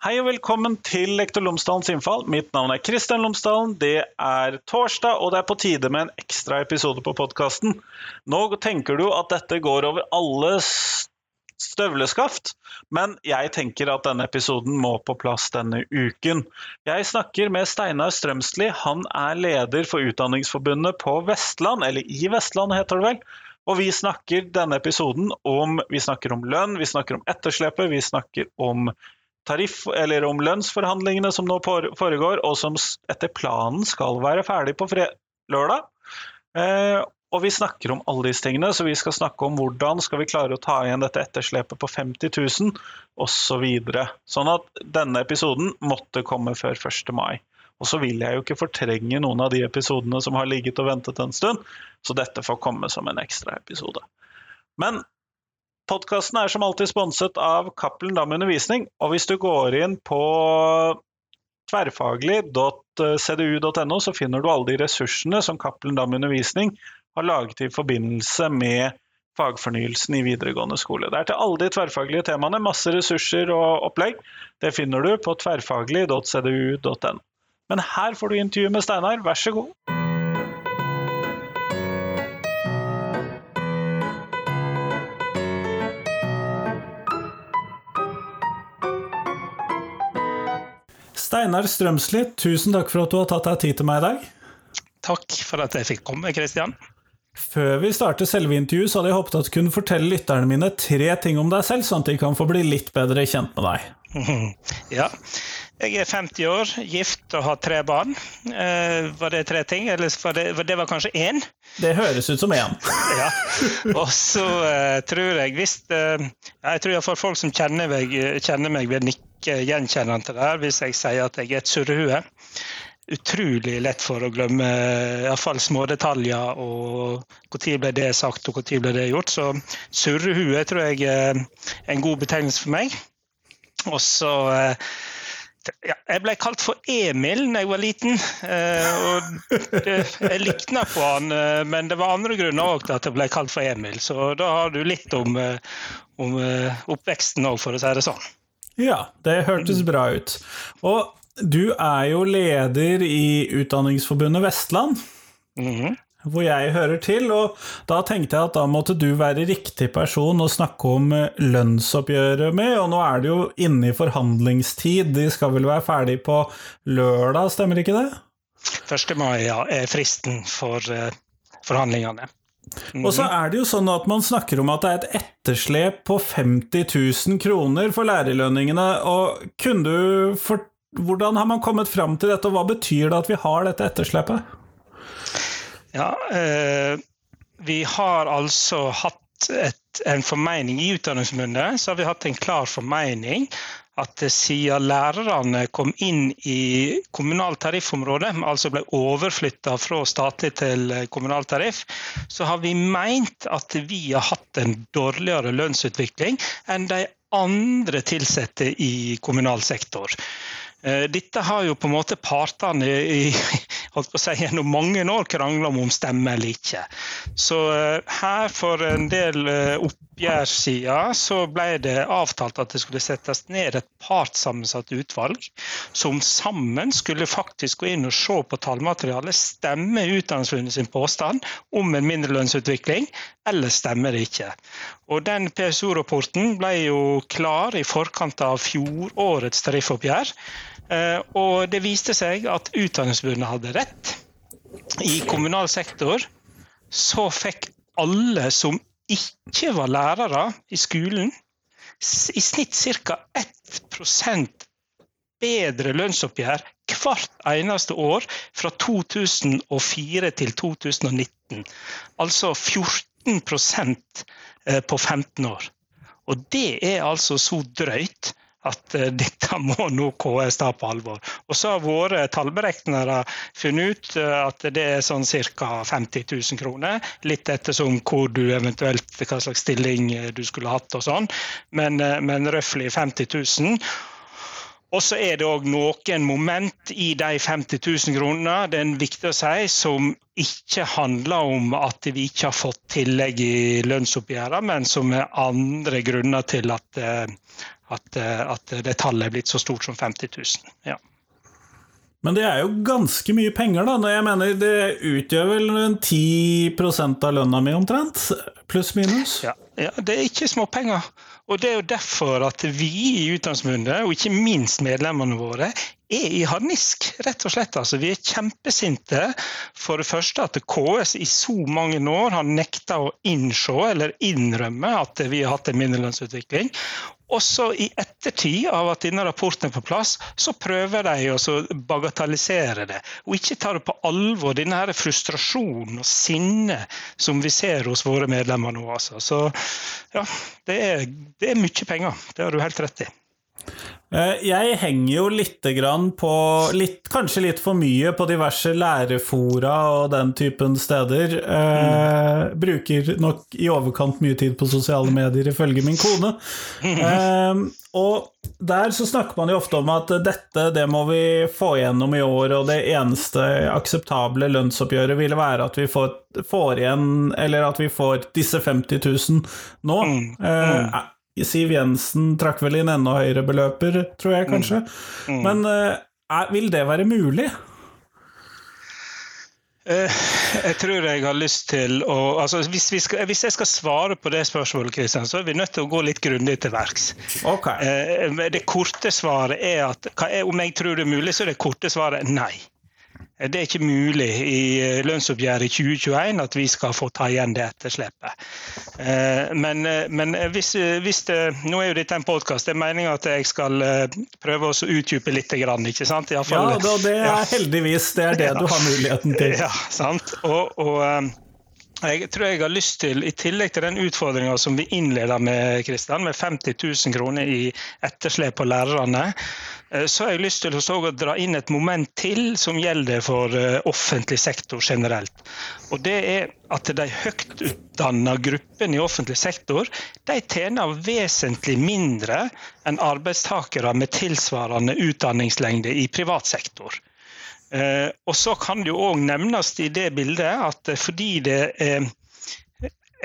Hei og velkommen til Lektor Lomsdalens innfall. Mitt navn er Kristian Lomsdalen. Det er torsdag, og det er på tide med en ekstra episode på podkasten. Nå tenker du at dette går over alle støvleskaft, men jeg tenker at denne episoden må på plass denne uken. Jeg snakker med Steinar Strømsli. Han er leder for Utdanningsforbundet på Vestland, eller i Vestland heter det vel. Og vi snakker denne episoden om, vi snakker om lønn, vi snakker om etterslepet, vi snakker om tariff, eller om lønnsforhandlingene som nå foregår, og som etter planen skal være ferdig på lørdag. Eh, og vi snakker om alle disse tingene, så vi skal snakke om hvordan skal vi klare å ta igjen dette etterslepet på 50 000 osv. Så sånn at denne episoden måtte komme før 1. mai. Og så vil jeg jo ikke fortrenge noen av de episodene som har ligget og ventet en stund, så dette får komme som en ekstra episode. Men Podkasten er som alltid sponset av Cappelen Dam Undervisning. Og hvis du går inn på tverrfaglig.cdu.no, så finner du alle de ressursene som Cappelen Dam Undervisning har laget i forbindelse med fagfornyelsen i videregående skole. Det er til alle de tverrfaglige temaene. Masse ressurser og opplegg. Det finner du på tverrfaglig.cdu.no. Men her får du intervju med Steinar, vær så god. Steinar Strømsli, tusen takk for at du har tatt deg tid til meg i dag. Takk for at jeg fikk komme, Kristian. Før vi starter selve intervjuet, så hadde jeg håpet at du kunne fortelle lytterne mine tre ting om deg selv, sånn at de kan få bli litt bedre kjent med deg. Ja. Jeg er 50 år, gift og har tre barn. Eh, var det tre ting, eller var det, det var kanskje én? Det høres ut som én. ja. Og så eh, tror jeg hvis eh, Jeg tror iallfall folk som kjenner meg, kjenner meg vil nikke gjenkjennende til det her hvis jeg sier at jeg er et surrehue. Utrolig lett for å glemme iallfall små detaljer og når ble det sagt og når ble det gjort. Så surrehue tror jeg er en god betegnelse for meg. Og så eh, ja, jeg ble kalt for Emil da jeg var liten. Eh, og jeg likna på han, eh, men det var andre grunner òg til at jeg ble kalt for Emil. Så da har du litt om, om oppveksten òg, for å si det sånn. Ja, det hørtes bra ut. Og du er jo leder i Utdanningsforbundet Vestland. Mm -hmm hvor jeg hører til, og da tenkte jeg at da måtte du være riktig person å snakke om eh, lønnsoppgjøret med, og nå er det jo inne i forhandlingstid, de skal vel være ferdig på lørdag, stemmer ikke det? 1. mai ja, er fristen for uh, forhandlingene. Mm -hmm. Og så er det jo sånn at man snakker om at det er et etterslep på 50 000 kroner for lærerlønningene, og kunne du for hvordan har man kommet fram til dette, og hva betyr det at vi har dette etterslepet? Ja, eh, vi har altså hatt et, en formening i Utdanningsforbundet, så har vi hatt en klar formening at siden lærerne kom inn i kommunalt tariffområde, altså ble overflytta fra statlig til kommunal tariff, så har vi meint at vi har hatt en dårligere lønnsutvikling enn de andre ansatte i kommunal sektor. Eh, dette har jo på en måte partene i, si, gjennom mange år krangla om om stemmer eller ikke. Så eh, her for en del eh, oppgjør så ble det avtalt at det skulle settes ned et partssammensatt utvalg som sammen skulle faktisk gå inn og se på tallmaterialet, stemme Utdanningsforbundet sin påstand om en mindrelønnsutvikling, eller stemmer det ikke. Og Den PSO-rapporten ble jo klar i forkant av fjorårets tariffoppgjør. Eh, og det viste seg at Utdanningsforbundet hadde rett. I kommunal sektor så fikk alle som ikke var lærere i skolen, i snitt ca. 1% bedre lønnsoppgjør hvert eneste år fra 2004 til 2019. Altså 14 eh, på 15 år. Og det er altså så drøyt at uh, dette må nå KS ta på alvor. Og så har våre tallberegnere funnet ut uh, at det er sånn ca. 50 000 kroner. Litt ettersom hvor du eventuelt, hva slags stilling eh, du skulle hatt og sånn, men, men røftlig 50 000. Og så er det òg noen moment i de 50 000 kronene det er viktig å si, som ikke handler om at vi ikke har fått tillegg i lønnsoppgjørene, men som er andre grunner til at at, at det tallet er blitt så stort som 50 000. Ja. Men det er jo ganske mye penger, da. Jeg mener Det utgjør vel 10% av lønna mi omtrent? Pluss minus? Ja, ja, det er ikke småpenger. Og det er jo derfor at vi i Utdanningsforbundet, og ikke minst medlemmene våre, er i harnisk, rett og slett. Altså, vi er kjempesinte for det første at KS i så mange år har nekta å innse eller innrømme at vi har hatt en minnerlønnsutvikling. Også i ettertid av at denne rapporten er på plass, så prøver de å bagatellisere det. Og ikke ta det på alvor, denne frustrasjonen og sinnet som vi ser hos våre medlemmer nå. Altså. Så ja, det er, det er mye penger. Det har du helt rett i. Eh, jeg henger jo litt på litt, Kanskje litt for mye på diverse lærefora og den typen steder. Eh, bruker nok i overkant mye tid på sosiale medier, ifølge min kone. Eh, og der så snakker man jo ofte om at dette det må vi få gjennom i år, og det eneste akseptable lønnsoppgjøret ville være at vi får, får igjen Eller at vi får disse 50 000 nå. Mm. Siv Jensen trakk vel inn enda høyere beløper, tror jeg kanskje. Mm. Mm. Men uh, vil det være mulig? Uh, jeg tror jeg har lyst til å altså, hvis, skal, hvis, jeg skal svare på det spørsmålet, Kristian, så er vi nødt til å gå litt grundig til verks. Okay. Uh, det korte svaret er at om jeg tror det er mulig, så er det korte svaret nei. Det er ikke mulig i eh, lønnsoppgjøret i 2021 at vi skal få ta igjen det etterslepet. Eh, men, eh, men hvis, hvis det, nå er jo dette en podkast, det er meningen at jeg skal prøve å utdype litt. Ikke sant? Fall, ja, det er heldigvis det er det du har muligheten til. Ja, sant. Og, og jeg tror jeg har lyst til, i tillegg til den utfordringa som vi innleda med, Kristian, med 50 000 kroner i etterslep på lærerne, eh, så har jeg lyst til å dra inn et moment til som gjelder for eh, offentlig sektor generelt. Og det er at de høyt utdanna gruppene i offentlig sektor de tjener vesentlig mindre enn arbeidstakere med tilsvarende utdanningslengde i privat sektor. Eh, og så kan det jo òg nevnes i det bildet at fordi det er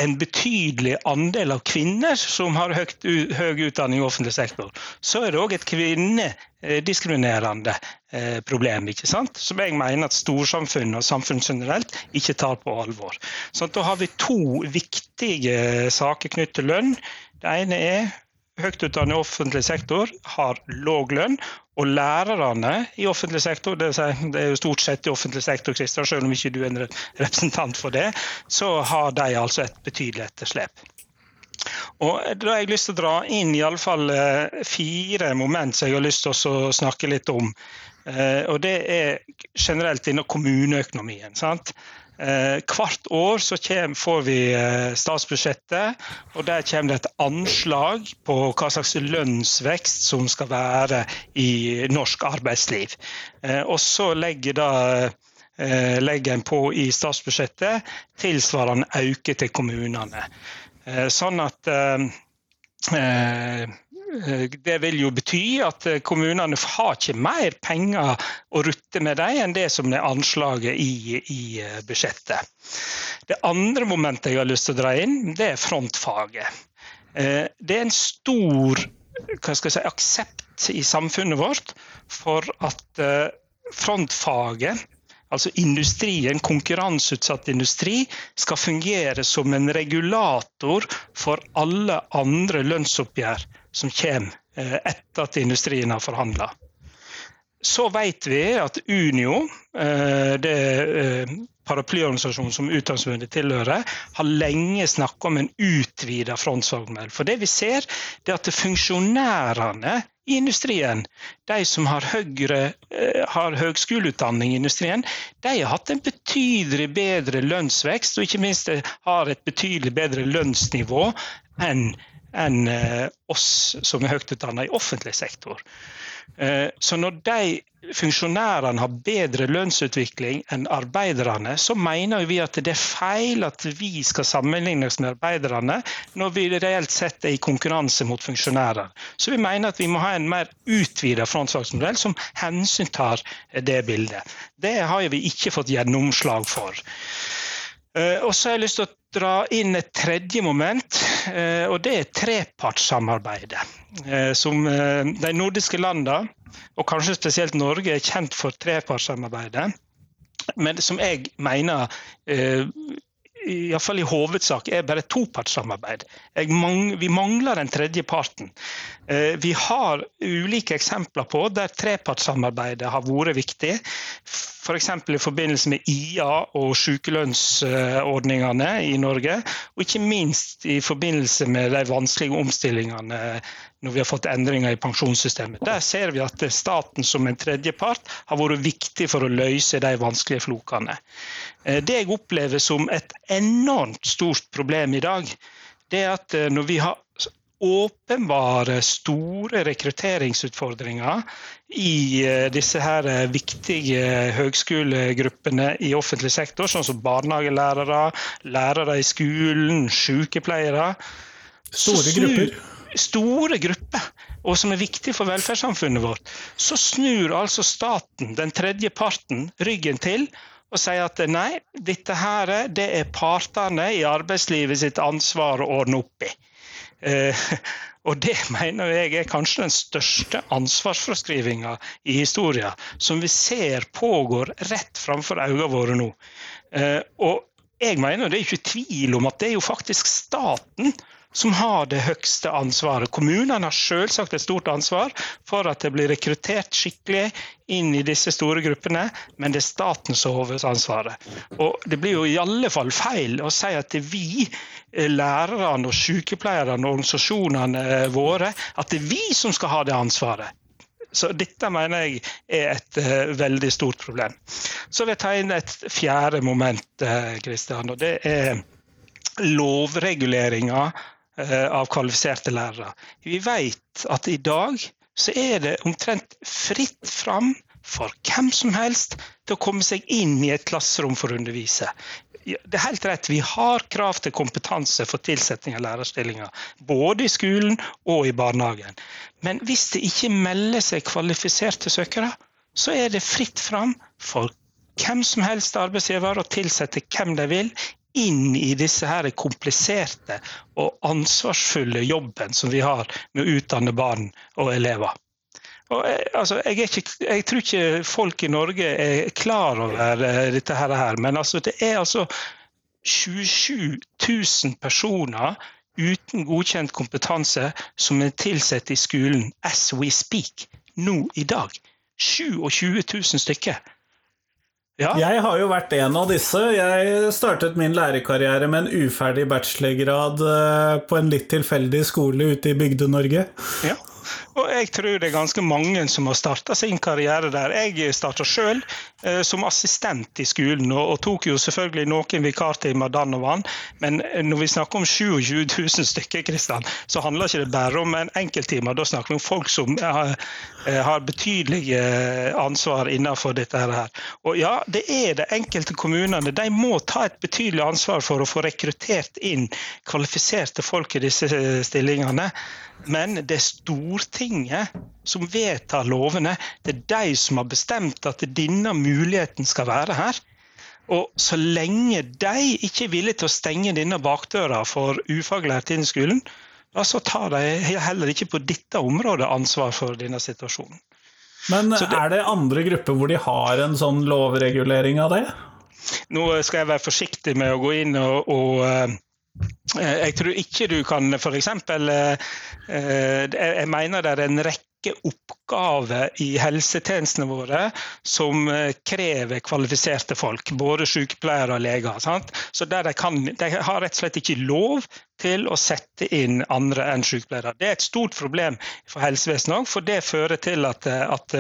en betydelig andel av kvinner som har høyt, høy utdanning i offentlig sektor, så er det òg et kvinnediskriminerende eh, problem. ikke sant? Som jeg mener at storsamfunnet og samfunnet generelt ikke tar på alvor. Så da har vi to viktige saker knyttet til lønn. Det ene er høyt utdannet offentlig sektor har låg lønn, og lærerne i offentlig sektor, det er jo stort sett i offentlig sektor, Kristian, selv om ikke du er en representant for det, så har de altså et betydelig etterslep. Og Da har jeg lyst til å dra inn i alle fall eh, fire moment som jeg har lyst til å snakke litt om. Eh, og Det er generelt innen kommuneøkonomien. sant? Eh, hvert år så kommer, får vi eh, statsbudsjettet, og der kommer det et anslag på hva slags lønnsvekst som skal være i norsk arbeidsliv. Eh, og så legger da eh, legger en på i statsbudsjettet tilsvarende øke til kommunene. Eh, sånn at eh, Eh, det vil jo bety at eh, kommunene har ikke mer penger å rutte med dem enn det som er anslaget i, i, eh, budsjettet. Det andre momentet jeg har lyst til å dra inn, det er frontfaget. Det er en stor si, aksept i samfunnet vårt for at frontfaget altså industrien, konkurranseutsatt industri, skal fungere som en regulator for alle andre lønnsoppgjør som kommer eh, etter at industrien har forhandla. Så vet vi at Unio, eh, det eh, paraplyorganisasjonen som Utdanningsforbundet tilhører, har lenge snakka om en utvida frontfagmodell. For det vi ser, det er at funksjonærene i industrien, de som har, høyere, har høgskoleutdanning i industrien, de har hatt en betydelig bedre lønnsvekst, og ikke minst har et betydelig bedre lønnsnivå enn enn eh, oss som er høyt utdannet i offentlig sektor. Eh, så når de funksjonærene har bedre lønnsutvikling enn arbeiderne, så mener vi at det er feil at vi skal sammenlignes med arbeiderne når vi reelt sett er i konkurranse mot funksjonærer. Så vi mener at vi må ha en mer utvidet frontfagsmodell som hensyntar det bildet. Det har vi ikke fått gjennomslag for. Og så har jeg lyst til å dra inn et tredje moment, og det er trepartssamarbeidet. Som de nordiske landene, og kanskje spesielt Norge, er kjent for trepartssamarbeidet. Men som jeg mener iallfall i hovedsak er bare topartssamarbeid. Mang, vi mangler den tredje parten. Eh, vi har ulike eksempler på der trepartssamarbeidet har vært viktig. F.eks. For i forbindelse med IA og sykelønnsordningene i Norge. Og ikke minst i forbindelse med de vanskelige omstillingene når vi har fått endringer i pensjonssystemet. Der ser vi at staten som en tredjepart har vært viktig for å løse de vanskelige flokene. Eh, det jeg opplever som et enormt stort problem i dag, det er at eh, når vi har åpenbare, store rekrutteringsutfordringer i eh, disse her viktige høgskolegruppene i offentlig sektor, sånn som barnehagelærere, lærere i skolen, sykepleiere. Store grupper store grupper, og som er viktige for velferdssamfunnet vårt, så snur altså staten, den tredje parten, ryggen til og sier at nei, dette her det er partene i arbeidslivet sitt ansvar å ordne opp i. Eh, og det mener jeg er kanskje den største ansvarsfraskrivinga i historien, som vi ser pågår rett framfor øynene våre nå. Eh, og jeg mener det er ikke tvil om at det er jo faktisk staten som har det høyeste ansvaret. Kommunene har selvsagt et stort ansvar for at det blir rekruttert skikkelig inn i disse store gruppene, men det er staten som har hovedansvaret. Og det blir jo i alle fall feil å si at det er vi, eh, lærerne og sykepleierne og organisasjonene eh, våre, at det er vi som skal ha det ansvaret. Så dette mener jeg er et uh, veldig stort problem. Så vil jeg ta inn et fjerde moment, Kristian, uh, og det er lovreguleringa Eh, av kvalifiserte lærere. Vi vet at i dag så er det omtrent fritt fram for hvem som helst til å komme seg inn i et klasserom for å undervise. Det er helt rett, Vi har krav til kompetanse for tilsetting av lærerstillinger. Både i skolen og i barnehagen. Men hvis det ikke melder seg kvalifiserte søkere, så er det fritt fram for hvem som helst arbeidsgiver å tilsette hvem de vil inn i disse her kompliserte og ansvarsfulle jobben som vi har med å utdanne barn og elever. Og jeg, eh, altså, jeg, ikke, jeg, tror ikke folk i Norge er klar over uh, dette her, men altså, det er altså 27 000 personer uten godkjent kompetanse som er tilsatt i skolen as we speak, nå i dag. 27 000 stykker. Ja. Jeg har jo vært en av disse. Jeg startet min lærerkarriere med en uferdig bachelorgrad eh, på en litt tilfeldig skole ute i Bygde-Norge. Ja. Og jeg tror det er ganske mange som har starta sin karriere der. Jeg starta sjøl eh, som assistent i skolen, og, og, tok jo selvfølgelig noen vikartimer dann og vann. Men når vi snakker om 27 000 stykker, Kristian, så handler ikke det bare om en enkelttime. Da snakker vi om folk som har, eh, har betydelig eh, ansvar innenfor dette her. Og ja, det er det enkelte kommunene. De må ta et betydelig ansvar for å få rekruttert inn kvalifiserte folk i disse eh, stillingene. Men det er Stortinget som vedtar lovene. Det er de som har bestemt at denne muligheten skal være her. Og så lenge de ikke er villige til å stenge denne bakdøra for ufaglærte inn i skolen, da så tar de heller ikke på dette området ansvar for denne situasjonen. Men det, er det andre grupper hvor de har en sånn lovregulering av det? Nå skal jeg være forsiktig med å gå inn og, og eh, jeg tror ikke du kan f.eks. Eh, eh, jeg mener det er en rekke oppgaver i helsetjenestene våre som krever kvalifiserte folk, både sykepleiere og leger. Sant? Så de, kan, de har rett og slett ikke lov til å sette inn andre enn sykepleiere. Det er et stort problem for helsevesenet òg, for det fører til at, at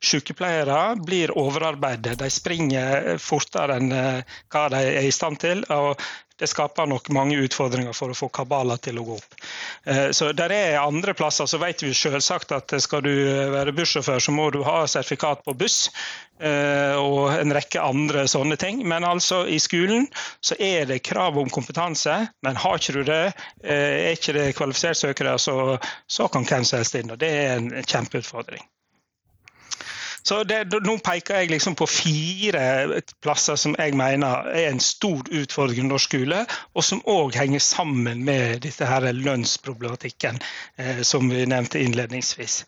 sykepleiere blir overarbeidet. De springer fortere enn hva de er i stand til. og det skaper nok mange utfordringer for å få kabaler til å gå opp. Eh, så der er andre plasser så vet vi selvsagt at skal du være bussjåfør, så må du ha sertifikat på buss eh, og en rekke andre sånne ting. Men altså i skolen så er det krav om kompetanse, men har ikke du det, eh, er ikke det kvalifisert søkere, så, så kan hvem som helst inn. og Det er en kjempeutfordring. Så det, Nå peker jeg liksom på fire plasser som jeg mener er en stor utfordring i norsk skole, og som òg henger sammen med dette her lønnsproblematikken eh, som vi nevnte innledningsvis.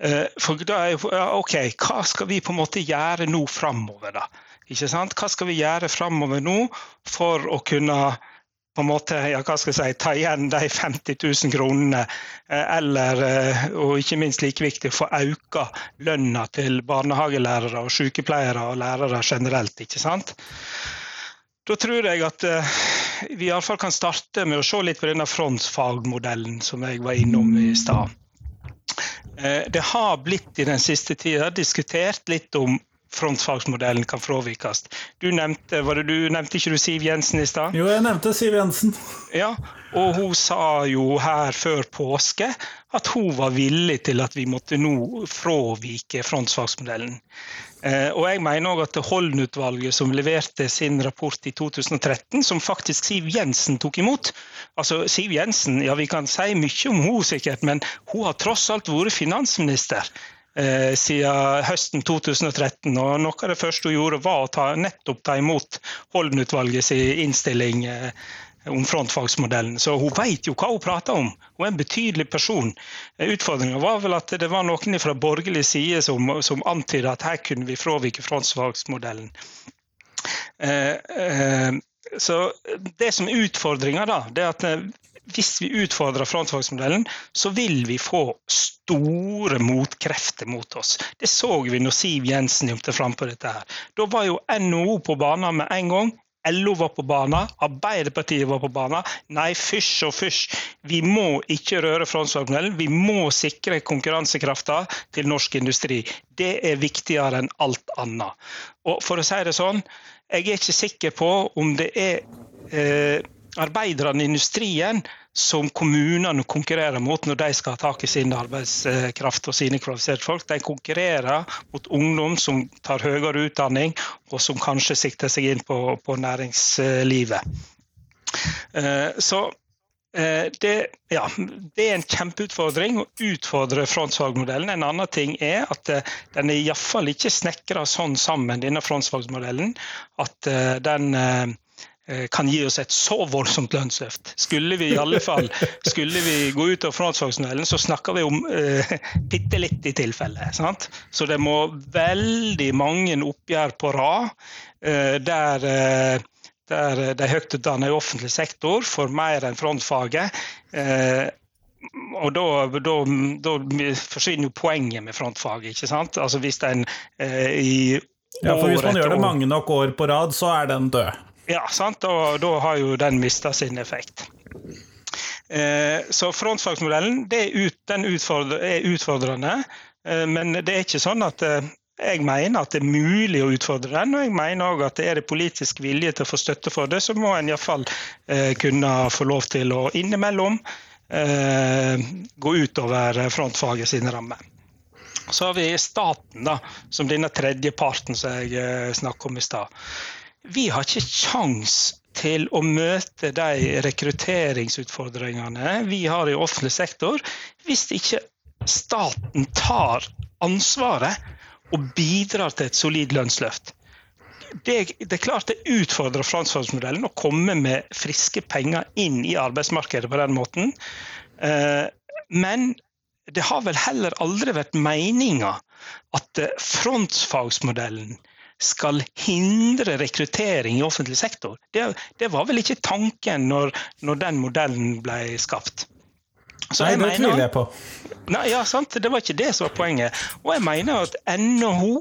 Eh, for da er jo, ok, Hva skal vi på en måte gjøre nå framover, da? Ikke sant? Hva skal vi gjøre framover nå for å kunne på en måte, ja, hva skal jeg si, ta igjen de 50 000 kronene, eh, eller, eh, og ikke minst like viktig, få økt lønna til barnehagelærere og sykepleiere og lærere generelt. ikke sant? Da tror jeg at uh, vi iallfall kan starte med å se litt på denne frontfagmodellen som jeg var innom i stad. Det har blitt i den siste tida diskutert litt om frontfagsmodellen kan fravikes. Du nevnte, var det du, nevnte ikke du Siv Jensen i stad? Jo, jeg nevnte Siv Jensen. Ja, og hun sa jo her før påske at hun var villig til at vi måtte nå fravike frontfagsmodellen. Eh, og jeg mener òg at Holden-utvalget som leverte sin rapport i 2013, som faktisk Siv Jensen tok imot Altså, Siv Jensen, ja vi kan si mye om hun sikkert, men hun har tross alt vært finansminister eh, siden høsten 2013. og Noe av det første hun gjorde, var å ta, nettopp ta imot Holden-utvalgets innstilling eh, om frontfagsmodellen. Så hun vet jo hva hun prater om. Hun er en betydelig person. Utfordringa var vel at det var noen fra borgerlig side som, som antyda at her kunne vi fravike frontfagsmodellen. Eh, eh, så Det som er utfordringa, er at eh, hvis vi utfordrer frontfagsmodellen, så vil vi få store motkrefter mot oss. Det så vi når Siv Jensen gjemte fram på dette. her. Da var jo NHO på banen med en gang. LO var på banen, Arbeiderpartiet var på banen. Nei, fysj og fysj. Vi må ikke røre frontfagsmodellen. Vi må sikre konkurransekrafta til norsk industri. Det er viktigere enn alt annet. Og for å si det sånn, jeg er ikke sikker på om det er eh, arbeiderne i industrien som kommunene konkurrerer mot når de skal ha tak i sin arbeidskraft og sine kvalifiserte folk. De konkurrerer mot ungdom som tar høyere utdanning, og som kanskje sikter seg inn på, på næringslivet. Eh, så eh, det, ja, det, er en kjempeutfordring å utfordre frontfagmodellen. En annen ting er at eh, den er iallfall ikke snekra sånn sammen, denne frontfagmodellen, at den kan gi oss et så voldsomt lønnsløft. Skulle vi i alle fall skulle vi gå ut av frontfagsmodellen, så snakker vi om eh, bitte litt i tilfelle. Sant? Så det må veldig mange oppgjør på rad eh, der, eh, der de høytutdannede i offentlig sektor får mer enn frontfaget. Eh, og da, da, da, forsvinner jo poenget med frontfaget. ikke sant? Altså hvis en eh, i ja, for Hvis man gjør det mange nok år på rad, så er den død. Ja, sant? og da har jo den mista sin effekt. Eh, så frontfagsmodellen ut, utfordrer, er utfordrende, eh, men det er ikke sånn at eh, jeg mener at det er mulig å utfordre den, og jeg mener òg at det er det politisk vilje til å få støtte for det, så må en iallfall eh, kunne få lov til å innimellom gå utover frontfaget sine rammer. Så har vi staten, da, som denne tredje parten som jeg snakket om i stad vi har ikke kjangs til å møte de rekrutteringsutfordringene vi har i offentlig sektor, hvis ikke staten tar ansvaret og bidrar til et solid lønnsløft. Det, det, er klart det utfordrer franskfondsmodellen å komme med friske penger inn i arbeidsmarkedet på den måten. Eh, men det har vel heller aldri vært meninga at frontfagsmodellen skal hindre rekruttering i offentlig sektor. Det, det var vel ikke tanken når, når den modellen ble skapt. Så nei, det tviler jeg på. Nei, ja, sant? Det var ikke det som var poenget. Og jeg mener at NHO,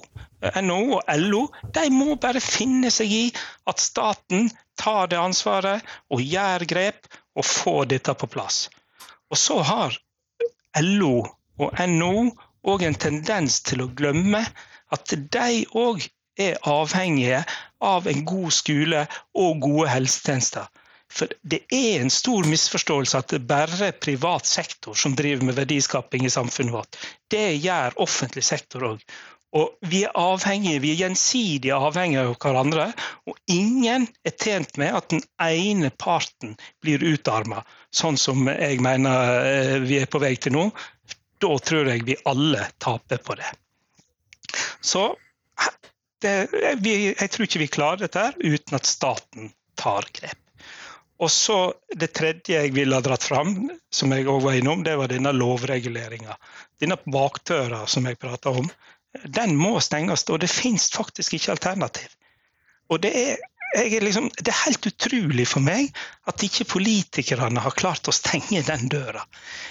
NHO og LO de må bare finne seg i at staten tar det ansvaret og gjør grep og får dette på plass. Og så har LO og NHO òg en tendens til å glemme at de òg er avhengige av en god skole og gode helsetjenester. For det er en stor misforståelse at det bare er privat sektor som driver med verdiskaping i samfunnet vårt. Det gjør offentlig sektor òg. Og vi er avhengige, vi er gjensidig avhengige av hverandre. Og ingen er tjent med at den ene parten blir utarma, sånn som jeg mener eh, vi er på vei til nå. Da tror jeg vi alle taper på det. Så det, jeg tror ikke vi klarer dette uten at staten tar grep. Og så Det tredje jeg ville ha dratt fram, som jeg også var innom, det var denne lovreguleringa. Denne bakdøra som jeg prata om, den må stenges. Og det finnes faktisk ikke alternativ. Og det er liksom, det er helt utrolig for meg at ikke politikerne har klart å stenge den døra.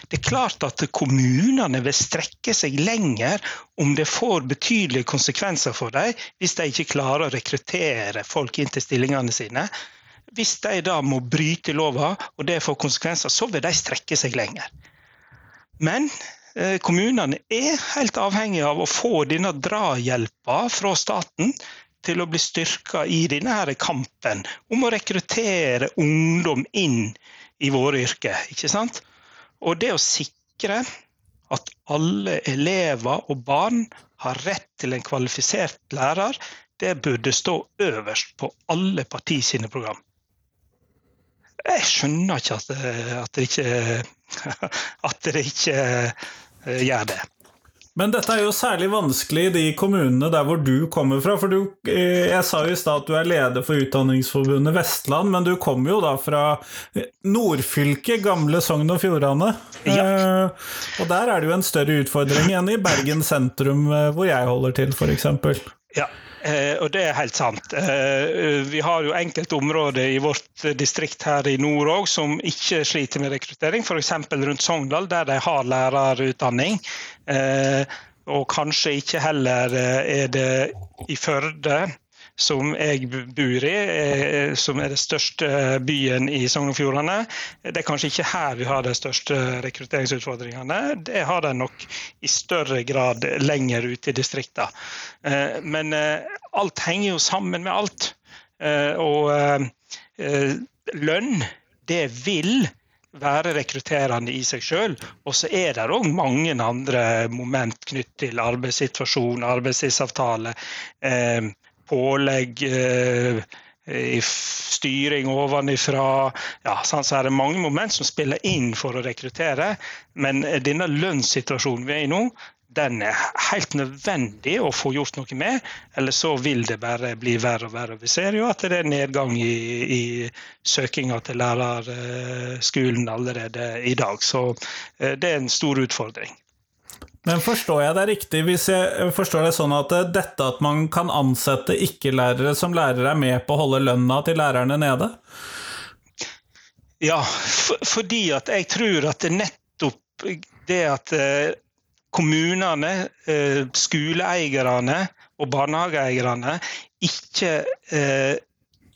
Det er klart at kommunene vil strekke seg lenger om det får betydelige konsekvenser for dem hvis de ikke klarer å rekruttere folk inn til stillingene sine. Hvis de da må bryte lova, og det får konsekvenser, så vil de strekke seg lenger. Men eh, kommunene er helt avhengige av å få denne drahjelpa fra staten til å bli styrka i denne kampen om å rekruttere ungdom inn i våre yrker. ikke sant? Og det å sikre at alle elever og barn har rett til en kvalifisert lærer, det burde stå øverst på alle parti sine program. Jeg skjønner ikke at, at det ikke, ikke eh, gjør det. Men dette er jo særlig vanskelig i de kommunene der hvor du kommer fra. For du, eh, jeg sa jo i stad at du er leder for Utdanningsforbundet Vestland, men du kommer jo da fra nordfylket, gamle Sogn og Fjordane. Ja. Eh, og der er det jo en større utfordring enn i Bergen sentrum, hvor jeg holder til, f.eks. Ja, Eh, og det er helt sant. Eh, vi har jo enkelte områder i vårt distrikt her i nord òg som ikke sliter med rekruttering, f.eks. rundt Sogndal, der de har lærerutdanning. Eh, og kanskje ikke heller er det i Førde som jeg bor i, eh, som er den største byen i Sogn og Fjordane. Det er kanskje ikke her vi har de største rekrutteringsutfordringene. Det har de nok i større grad lenger ute i distriktene. Eh, men eh, alt henger jo sammen med alt. Og lønn, det vil være rekrutterende i seg sjøl. Og så er det òg mange andre moment knyttet til arbeidssituasjon, arbeidstidsavtale, eh, pålegg, eh, styring ovenifra. Ja, så er det mange moment som spiller inn for å rekruttere. Men denne lønnssituasjonen vi er i nå, den er helt nødvendig å få gjort noe med, eller så vil det bare bli verre og verre. Vi ser jo at det er nedgang i, i søkinga til lærerskolen allerede i dag, så eh, det er en stor utfordring. Men forstår jeg det riktig hvis jeg forstår det sånn at dette at man kan ansette ikke-lærere som lærere, er med på å holde lønna til lærerne nede? Ja, for, fordi at jeg tror at nettopp det at eh, kommunene, eh, skoleeierne og barnehageeierne ikke eh,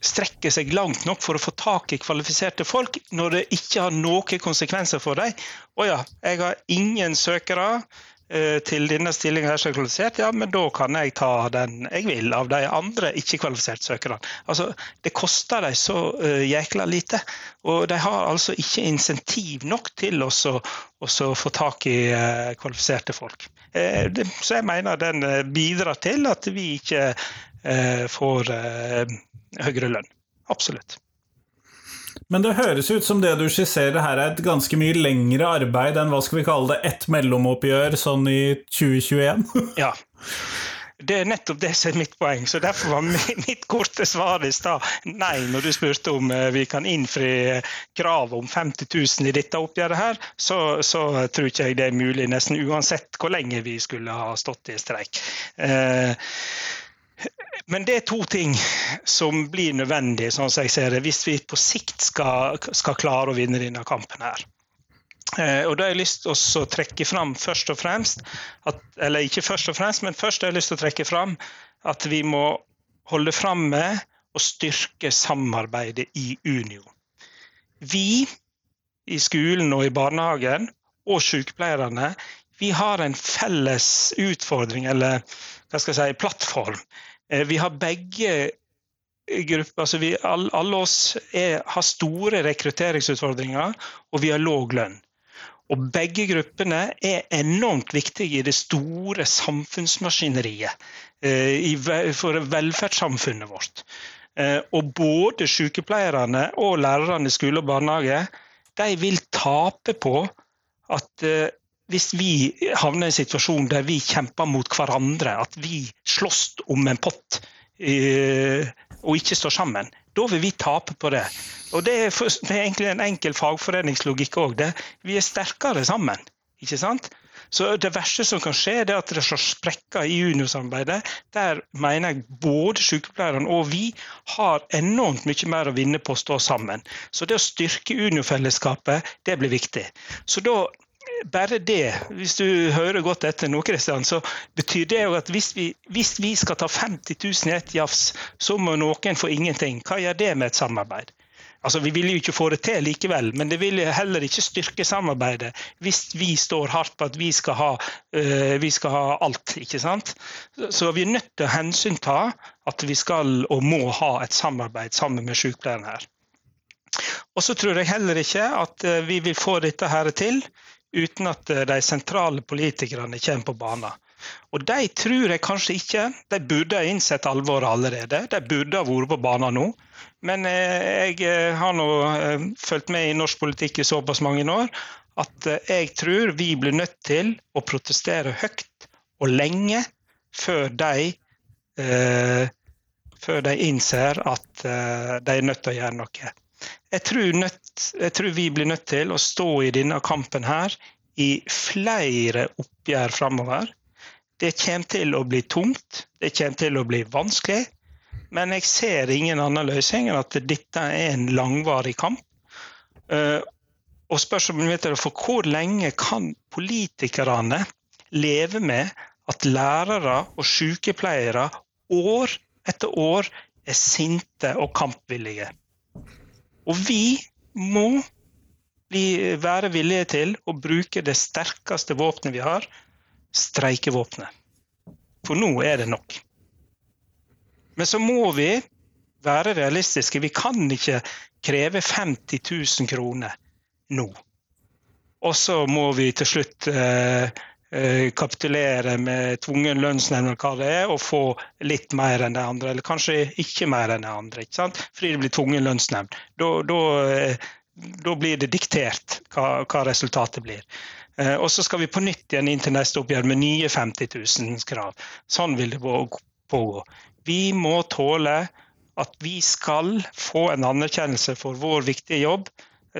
strekker seg langt nok for å få tak i kvalifiserte folk, når det ikke har noen konsekvenser for dem. Å ja, jeg har ingen søkere. Eh, til denne stillinga er kvalifisert, ja, men da kan jeg ta den jeg vil av de andre ikke-kvalifiserte søkerne. Altså, det koster dem så uh, jækla lite, og de har altså ikke insentiv nok til å få tak i uh, kvalifiserte folk. Uh, det, så jeg mener den bidrar til at vi ikke får høyere lønn. Absolutt. Men det høres ut som det du skisserer her er et ganske mye lengre arbeid enn hva skal vi kalle det, ett mellomoppgjør sånn i 2021? ja. Det er nettopp det som er mitt poeng. så Derfor var mitt korte svar i stad nei når du spurte om eh, vi kan innfri kravet om 50 000 i dette oppgjøret her. Så, så tror ikke jeg det er mulig, nesten uansett hvor lenge vi skulle ha stått i streik. Eh, men det er to ting som blir nødvendig, sånn som jeg ser det, hvis vi på sikt skal, skal klare å vinne denne kampen. her. Eh, og da har jeg lyst til å trekke fram først og fremst at, Eller ikke først og fremst, men først har jeg lyst til å trekke fram at vi må holde fram med å styrke samarbeidet i Unio. Vi i skolen og i barnehagen og sykepleierne vi har en felles utfordring, eller hva skal jeg si, plattform vi har begge grupper, altså vi, alle, oss er, har store rekrutteringsutfordringer, og vi har låg lønn. Og begge gruppene er enormt viktige i det store samfunnsmaskineriet I, for velferdssamfunnet vårt. Eh, og både sykepleierne og lærerne i skole og barnehage de vil tape på at hvis vi havner i en situasjon der vi kjemper mot hverandre, at vi slåss om en pott eh, og ikke står sammen, da vil vi tape på det. Og Det er, egentlig en enkel fagforeningslogikk òg. Vi er sterkere sammen. ikke sant? Så Det verste som kan skje, er at det slår sprekker i juniorsamarbeidet. Der mener jeg både sykepleierne og vi har enormt mye mer å vinne på å stå sammen. Så det å styrke juniorfellesskapet, det blir viktig. Så da bare det, hvis du hører godt etter nå, Kristian, så betyr det jo at hvis vi, hvis vi skal ta 50 000 i ett jafs, så må noen få ingenting. Hva gjør det med et samarbeid? Altså, Vi vil jo ikke få det til likevel, men det vil heller ikke styrke samarbeidet hvis vi står hardt på at vi skal ha, uh, vi skal ha alt. ikke sant? Så vi er nødt til å hensynta at vi skal og må ha et samarbeid sammen med sykepleierne her. Og så tror jeg heller ikke at uh, vi vil få dette her til uten at uh, de sentrale politikerne kommer på banen. Og de tror jeg kanskje ikke. De burde ha innsett alvoret allerede. De burde ha vært på banen nå. Men eh, jeg eh, har nå eh, fulgt med i norsk politikk i såpass mange år at jeg tror vi blir nødt til å protestere høyt og lenge før de, eh, før de innser at eh, de er nødt til å gjøre noe. Jeg tror, nødt, jeg tror, vi blir nødt til å stå i denne kampen her i flere oppgjør framover. Det kommer til å bli tungt, det kommer til å bli vanskelig. Men jeg ser ingen annen løsning enn at dette er en langvarig kamp. Eh, og spørsmålet er for hvor lenge kan politikerne leve med at lærere og sykepleiere år etter år er sinte og kampvillige? Og vi må bli, være villige til å bruke det sterkeste våpenet vi har, streikevåpenet. For nå er det nok. Men så må vi være realistiske. Vi kan ikke kreve 50 000 kroner nå. Og så må vi til slutt eh, kapitulere med tvungen lønnsnemnd hva det er, og få litt mer enn de andre, eller kanskje ikke mer enn de andre. ikke sant? Fordi det blir tvungen lønnsnevnd. Da, da, eh, da, blir det diktert hva, hva resultatet blir. Eh, og så skal vi på nytt igjen inn til neste oppgjør med nye 50 000 krav. Sånn vil det pågå. Vi må tåle at vi skal få en anerkjennelse for vår viktige jobb.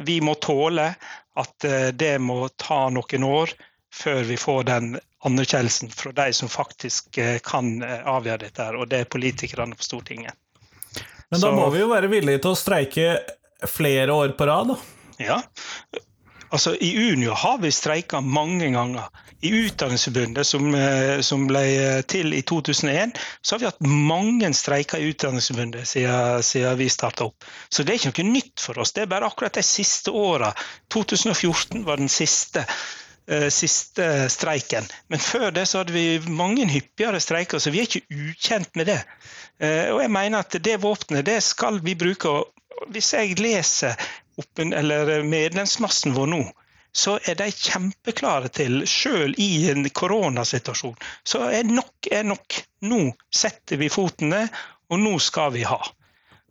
Vi må tåle at eh, det må ta noen år før vi får den anerkjennelsen fra de som faktisk eh, kan eh, avgjøre dette, og det er politikerne på Stortinget. Men da Så, må vi jo være villige til å streike flere år på rad, da? Ja. Altså, I Unio har vi streika mange ganger. I Utdanningsforbundet, som, eh, som, ble til i 2001, så har vi hatt mange streiker i Utdanningsforbundet siden, siden vi starta opp. Så det er ikke noe nytt for oss. Det er bare akkurat de siste åra. 2014 var den siste. Uh, siste streiken. Men før det så hadde vi mange hyppigere streiker, så vi er ikke ukjent med det. Uh, og jeg mener at det våpenet det skal vi bruke. Hvis jeg leser oppen, medlemsmassen vår nå, så er de kjempeklare til, selv i en koronasituasjon, så er nok er nok. Nå setter vi foten ned, og nå skal vi ha.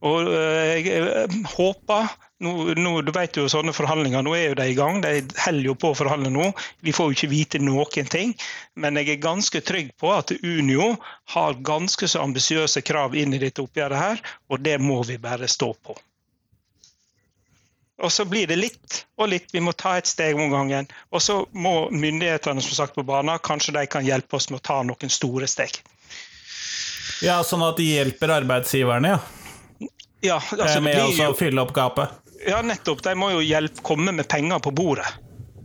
Og eh, jeg eh, håper nå, nå, Du vet jo sånne forhandlinger, nå er jo de i gang. De holder jo på å forhandle nå. Vi får jo ikke vite noen ting. Men jeg er ganske trygg på at Unio har ganske så ambisiøse krav inn i dette oppgjøret her, og det må vi bare stå på. Og så blir det litt og litt. Vi må ta et steg om gangen. Og så må myndighetene som sagt på banen, kanskje de kan hjelpe oss med å ta noen store steg. Ja, sånn at de hjelper arbeidsgiverne, ja? Ja, altså, med å fylle opp gapet? Ja, nettopp. De må jo hjelpe, komme med penger på bordet.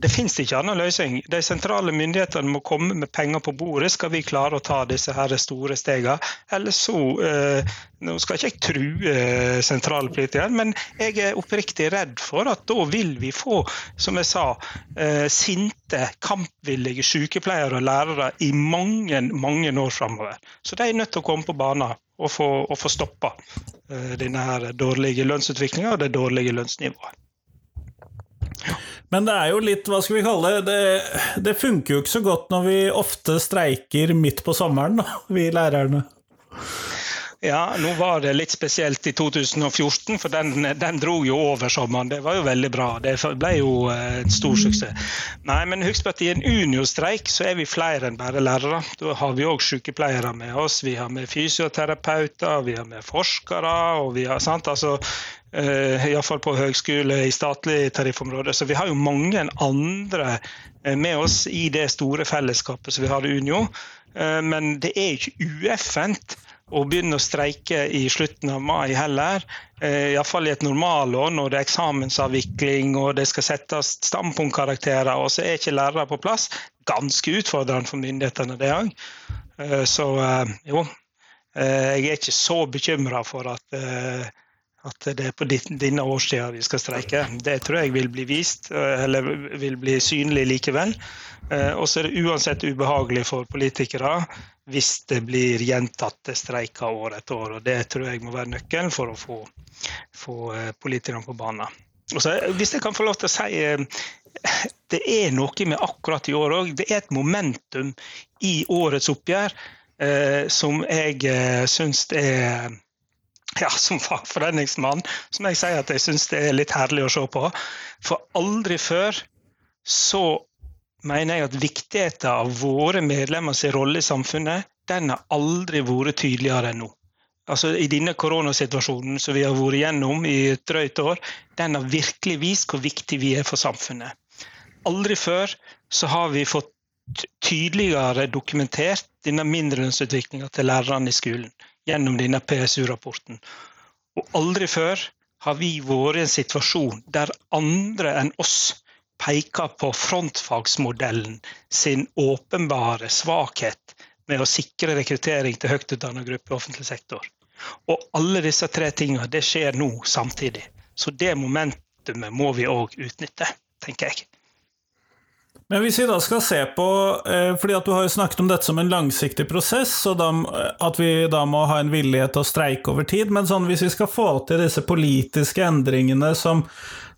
Det finnes ikke annen løsning. De sentrale myndighetene må komme med penger på bordet, skal vi klare å ta disse her store stegene. Eller så eh, Nå skal ikke jeg true eh, sentrale politikere, men jeg er oppriktig redd for at da vil vi få, som jeg sa, eh, sinte, kampvillige sykepleiere og lærere i mange, mange år framover. Så de er nødt til å komme på banen og få, og få stoppa eh, denne her dårlige lønnsutviklinga og det dårlige lønnsnivået. Men det er jo litt, hva skal vi kalle det, det, det funker jo ikke så godt når vi ofte streiker midt på sommeren, da, vi lærerne. Ja, nå var det litt spesielt i 2014, for den, den dro jo over sommeren. Det var jo veldig bra. Det ble jo eh, en stor suksess. Nei, men husk at i en Unio-streik så er vi flere enn bare lærere. Da har vi òg sykepleiere med oss, vi har med fysioterapeuter, vi har med forskere. og vi har, sant, altså uh, Iallfall på høgskole i statlig tariffområde. Så vi har jo mange andre eh, med oss i det store fellesskapet som vi har i Unio. Men det er ikke ueffent å begynne å streike i slutten av mai heller. Eh, Iallfall i et normalår når det er eksamensavvikling og det skal settes standpunktkarakterer, og så er ikke lærere på plass. Ganske utfordrende for myndighetene, det òg. Eh, så eh, jo, jeg er ikke så bekymra for at, at det er på denne årstida vi skal streike. Det tror jeg vil bli vist, eller vil bli synlig likevel. Og så er det uansett ubehagelig for politikere hvis det blir gjentatte streiker år etter år. og Det tror jeg må være nøkkelen for å få, få eh, politikerne på banen. Hvis jeg kan få lov til å si eh, Det er noe med akkurat i år òg. Det er et momentum i årets oppgjør eh, som jeg eh, syns er ja, som fagforeningsmann, som jeg sier at jeg syns det er litt herlig å se på. For aldri før så mener jeg at viktigheten av våre medlemmers rolle i samfunnet den har aldri vært tydeligere enn nå. Altså I denne koronasituasjonen som vi har vært gjennom i et drøyt år, den har virkelig vist hvor viktig vi er for samfunnet. Aldri før så har vi fått tydeligere dokumentert denne mindrelønnsutviklinga til lærerne i skolen gjennom denne PSU-rapporten. Og aldri før har vi vært i en situasjon der andre enn oss peker på frontfagsmodellen sin åpenbare svakhet med å sikre rekruttering til høyt utdannet gruppe i offentlig sektor. Og alle disse tre tingene det skjer nå samtidig. Så det momentumet må vi òg utnytte, tenker jeg. Men hvis vi da skal se på eh, fordi at Du har jo snakket om dette som en langsiktig prosess, og at vi da må ha en villighet til å streike over tid. Men sånn, hvis vi skal få til disse politiske endringene som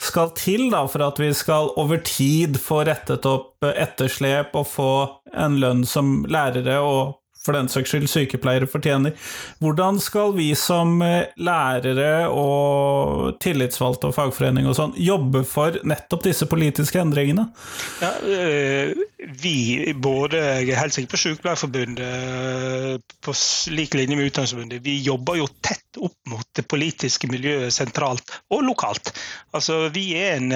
skal til da, for at vi skal over tid få rettet opp etterslep og få en lønn som lærere og for den saks skyld sykepleiere fortjener. Hvordan skal vi som eh, lærere og tillitsvalgte og fagforening og sånn jobbe for nettopp disse politiske endringene? Ja, eh, vi, både er helt sikker på Sykepleierforbundet, eh, på lik linje med Utdanningsforbundet, vi jobber jo tett opp mot det politiske miljøet sentralt og lokalt. Altså, vi er en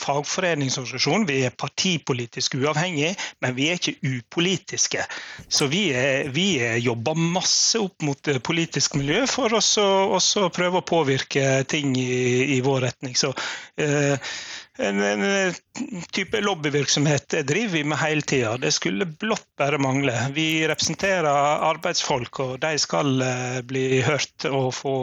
fagforeningsorganisasjon, vi er partipolitisk uavhengig, men vi er ikke upolitiske. Så vi er, vi jobber masse opp mot det politiske miljøet for å prøve å påvirke ting i, i vår retning. Så eh, en, en, type lobbyvirksomhet driver vi med hele tida. Det skulle blott bare mangle. Vi representerer arbeidsfolk, og de skal eh, bli hørt og få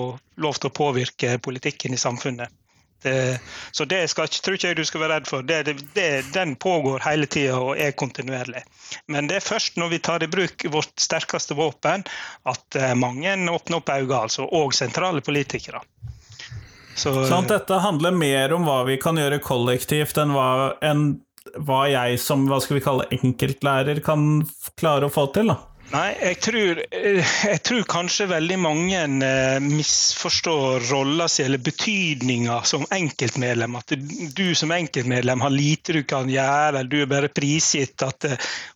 lov til å påvirke politikken i samfunnet. Det, så det skal, tror ikke jeg du skal være redd for. Det, det, den pågår hele tida og er kontinuerlig. Men det er først når vi tar i bruk vårt sterkeste våpen at eh, mange åpner opp øynene, altså, og sentrale politikere. Så, sånn dette handler mer om hva vi kan gjøre kollektivt, enn hva, enn hva jeg som hva skal vi kalle enkeltlærer kan klare å få til? da? Nei, jeg tror, eh, jeg tror, kanskje veldig mange eh, misforstår rolla si eller betydninga som enkeltmedlem. At du som enkeltmedlem har lite du kan gjøre, eller du er bare prisgitt at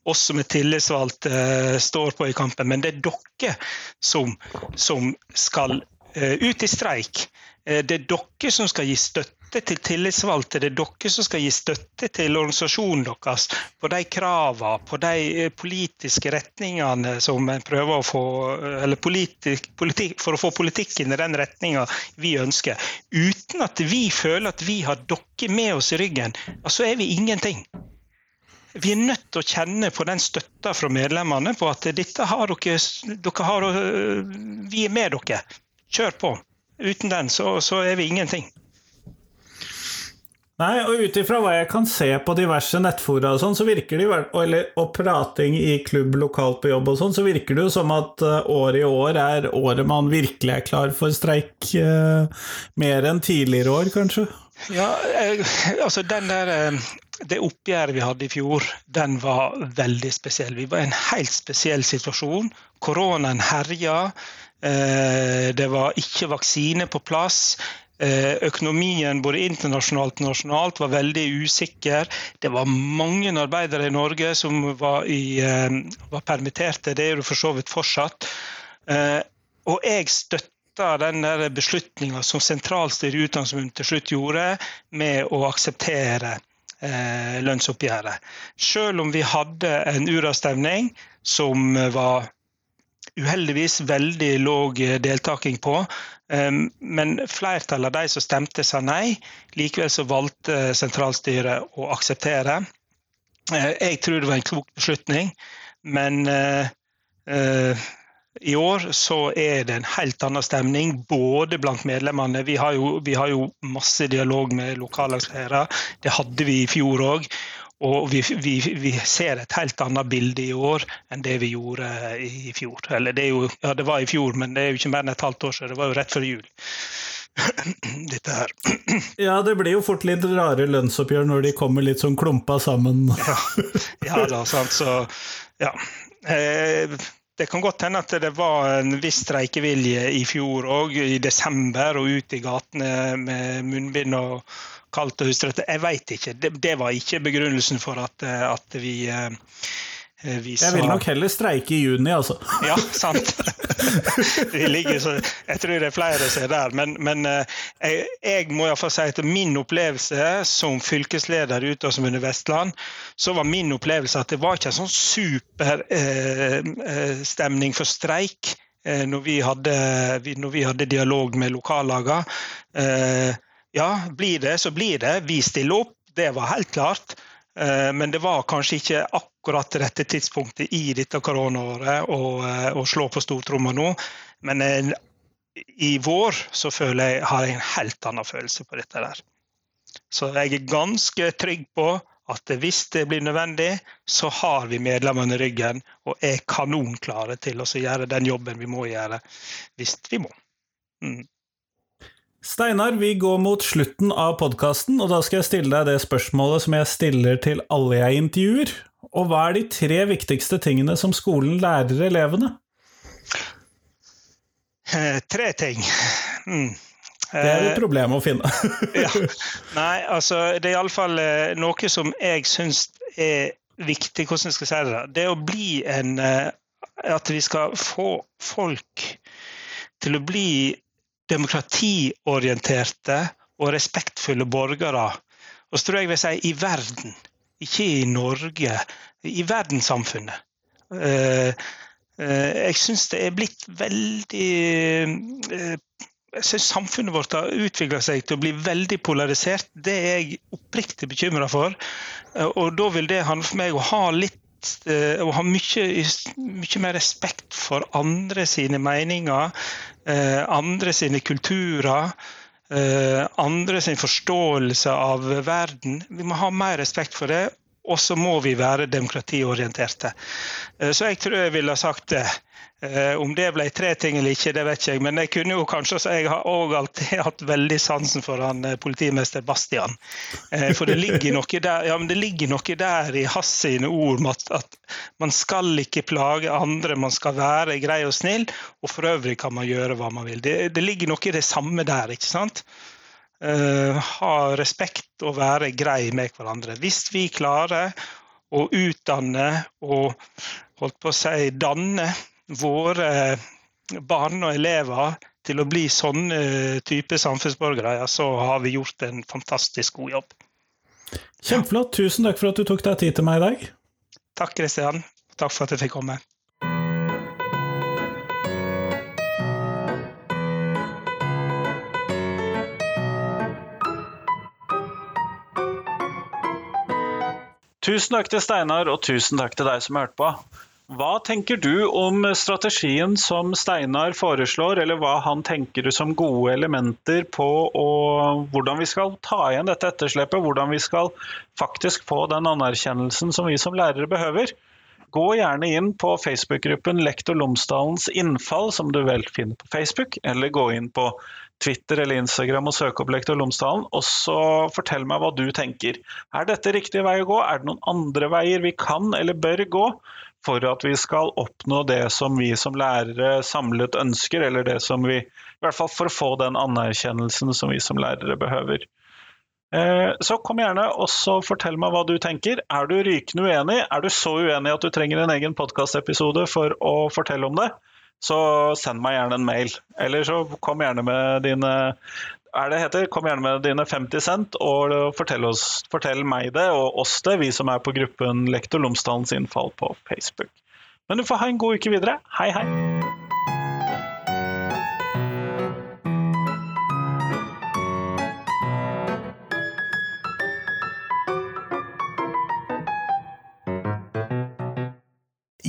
oss som er tillitsvalgte står på i kampen. Men det er dere som, som skal ut i streik. Det er dere som skal gi støtte til tillitsvalgte. Det er dere som skal gi støtte til organisasjonen deres på de kravene, på de eh, politiske retningene som en prøver å få eller politik, politik, For å få politikken i den retninga vi ønsker. Uten at vi føler at vi har dere med oss i ryggen, så er vi ingenting. Vi er nødt til å kjenne på den støtta fra medlemmene på at dette har dere, dere har, eh, vi er med dere. Kjør på. Uten den så, så er vi ingenting. Nei, og ut ifra hva jeg kan se på diverse nettfora og sånn, så virker det eller, og prating i klubb lokalt på jobb og sånn, så virker det jo som at uh, året i år er året man virkelig er klar for streik. Eh, mer enn tidligere år, kanskje? Ja, eh, altså den der det oppgjøret vi hadde i fjor, den var veldig spesiell. Vi var i en helt spesiell situasjon. Koronaen herja. Det var ikke vaksine på plass. Økonomien både internasjonalt og nasjonalt var veldig usikker. Det var mange arbeidere i Norge som var, i, var permitterte. Det er det for så vidt fortsatt. Og jeg støtta den beslutninga som sentralstyret i Utdanningsforbundet til slutt gjorde, med å akseptere eh, lønnsoppgjøret. Selv om vi hadde en uravstemning som var uheldigvis veldig låg deltaking på. Men flertallet av de som stemte, sa nei. Likevel så valgte sentralstyret å akseptere. Jeg tror det var en klok beslutning, men i år så er det en helt annen stemning, både blant medlemmene. Vi har jo, vi har jo masse dialog med lokallagsledere. Det hadde vi i fjor òg. Og vi, vi, vi, ser et helt annet bilde i år enn det vi gjorde i fjor. Eller det, jo, ja, det var i fjor, men det er jo ikke mer enn et halvt år siden. Det var jo rett før jul. Dette her. Ja, det blir jo fort litt rare lønnsoppgjør når de kommer litt sånn klumpa sammen. ja, ja da, sant. Så ja. Eh, det kan godt hende at det var en viss streikevilje i fjor òg, i desember, og ut i gatene med munnbind og kaldt og hustrete. Jeg veit ikke. Det, det, var ikke begrunnelsen for at, at vi eh, vi jeg vil nok heller streike i juni, altså. Ja, sant. så, jeg tror det er flere som er der. Men, men eh, jeg, jeg må iallfall si at min opplevelse som fylkesleder i Utdanningsforbundet Vestland, så var min opplevelse at det var ikke en sånn superstemning eh, eh for streik eh, når, vi hadde, når, vi hadde, dialog med lokallagene. Eh, ja, blir det, så blir det. Vi stiller opp. Det var helt klart. Eh, men det var kanskje ikke akkurat rette tidspunktet i dette koronaåret å, eh, å slå på stortromma nå. Men eh, i vår så føler jeg, har jeg en helt annen følelse på dette der. Så jeg er ganske trygg på at hvis det blir nødvendig, så har vi medlemmene i ryggen og er kanonklare til å gjøre den jobben vi må gjøre hvis vi må. Mm. Steinar, vi går mot slutten av podkasten, og da skal jeg stille deg det spørsmålet som jeg stiller til alle jeg intervjuer. Og hva er de tre viktigste tingene som skolen lærer elevene? Eh, tre ting. Mm. Det er et problem å finne. ja. Nei, altså det er iallfall eh, noe som jeg syns er viktig. Hvordan skal jeg si det? Det å bli en eh, At vi skal få folk til å bli demokratiorienterte og respektfulle borgere. Og så tror jeg vil si i verden, ikke i Norge. I verdenssamfunnet. Eh, eh, jeg syns det er blitt veldig eh, jeg synes Samfunnet vårt har utvikla seg til å bli veldig polarisert. Det er jeg oppriktig bekymra for. Og da vil det handle for meg å ha litt å ha mye, mye mer respekt for andre sine meninger. Eh, andre sine kulturer, eh, andre sin forståelse av verden. Vi må ha mer respekt for det, og så må vi være demokratiorienterte. Eh, så jeg tror jeg ville ha sagt det. Eh, om det ble tre ting eller ikke, det vet ikke jeg. Men jeg kunne jo kanskje så jeg har òg alltid hatt veldig sansen for han eh, politimester Bastian. For det ligger noe der, ja, ligger noe der i hans sine ord om at, at, man skal ikke plage andre, man skal være grei og snill. Og for øvrig kan man gjøre hva man vil. Det, det ligger noe i det samme der, ikke sant? Uh, ha respekt og være grei med hverandre. Hvis vi klarer å utdanne og holdt på å si danne våre barn og elever til å bli sånne type samfunnsborgere, ja, så har vi gjort en fantastisk god jobb. Kjempeflott. Tusen takk for at du tok deg tid til meg i dag. Takk, Kristian. Takk for at jeg fikk komme. Tusen takk til Steinar, og tusen takk til deg som hørte på. Hva tenker du om strategien som Steinar foreslår, eller hva han tenker som gode elementer på hvordan vi skal ta igjen dette etterslepet? Hvordan vi skal faktisk få den anerkjennelsen som vi som lærere behøver? Gå gjerne inn på Facebook-gruppen Lektor Lomsdalens innfall, som du vel finner på Facebook, eller gå inn på Twitter eller Instagram og søke opp Lektor Lomsdalen, og så fortell meg hva du tenker. Er dette riktig vei å gå? Er det noen andre veier vi kan eller bør gå? for at vi skal oppnå det som vi som lærere samlet ønsker, eller det som vi I hvert fall for å få den anerkjennelsen som vi som lærere behøver. Eh, så kom gjerne og fortell meg hva du tenker. Er du rykende uenig? Er du så uenig at du trenger en egen podkastepisode for å fortelle om det? Så send meg gjerne en mail. Eller så kom gjerne med dine er det heter, Kom gjerne med dine 50 cent og fortell, oss, fortell meg det og oss det, vi som er på gruppen Lektor Lomsdalens innfall på Facebook. Men du får ha en god uke videre. Hei, hei!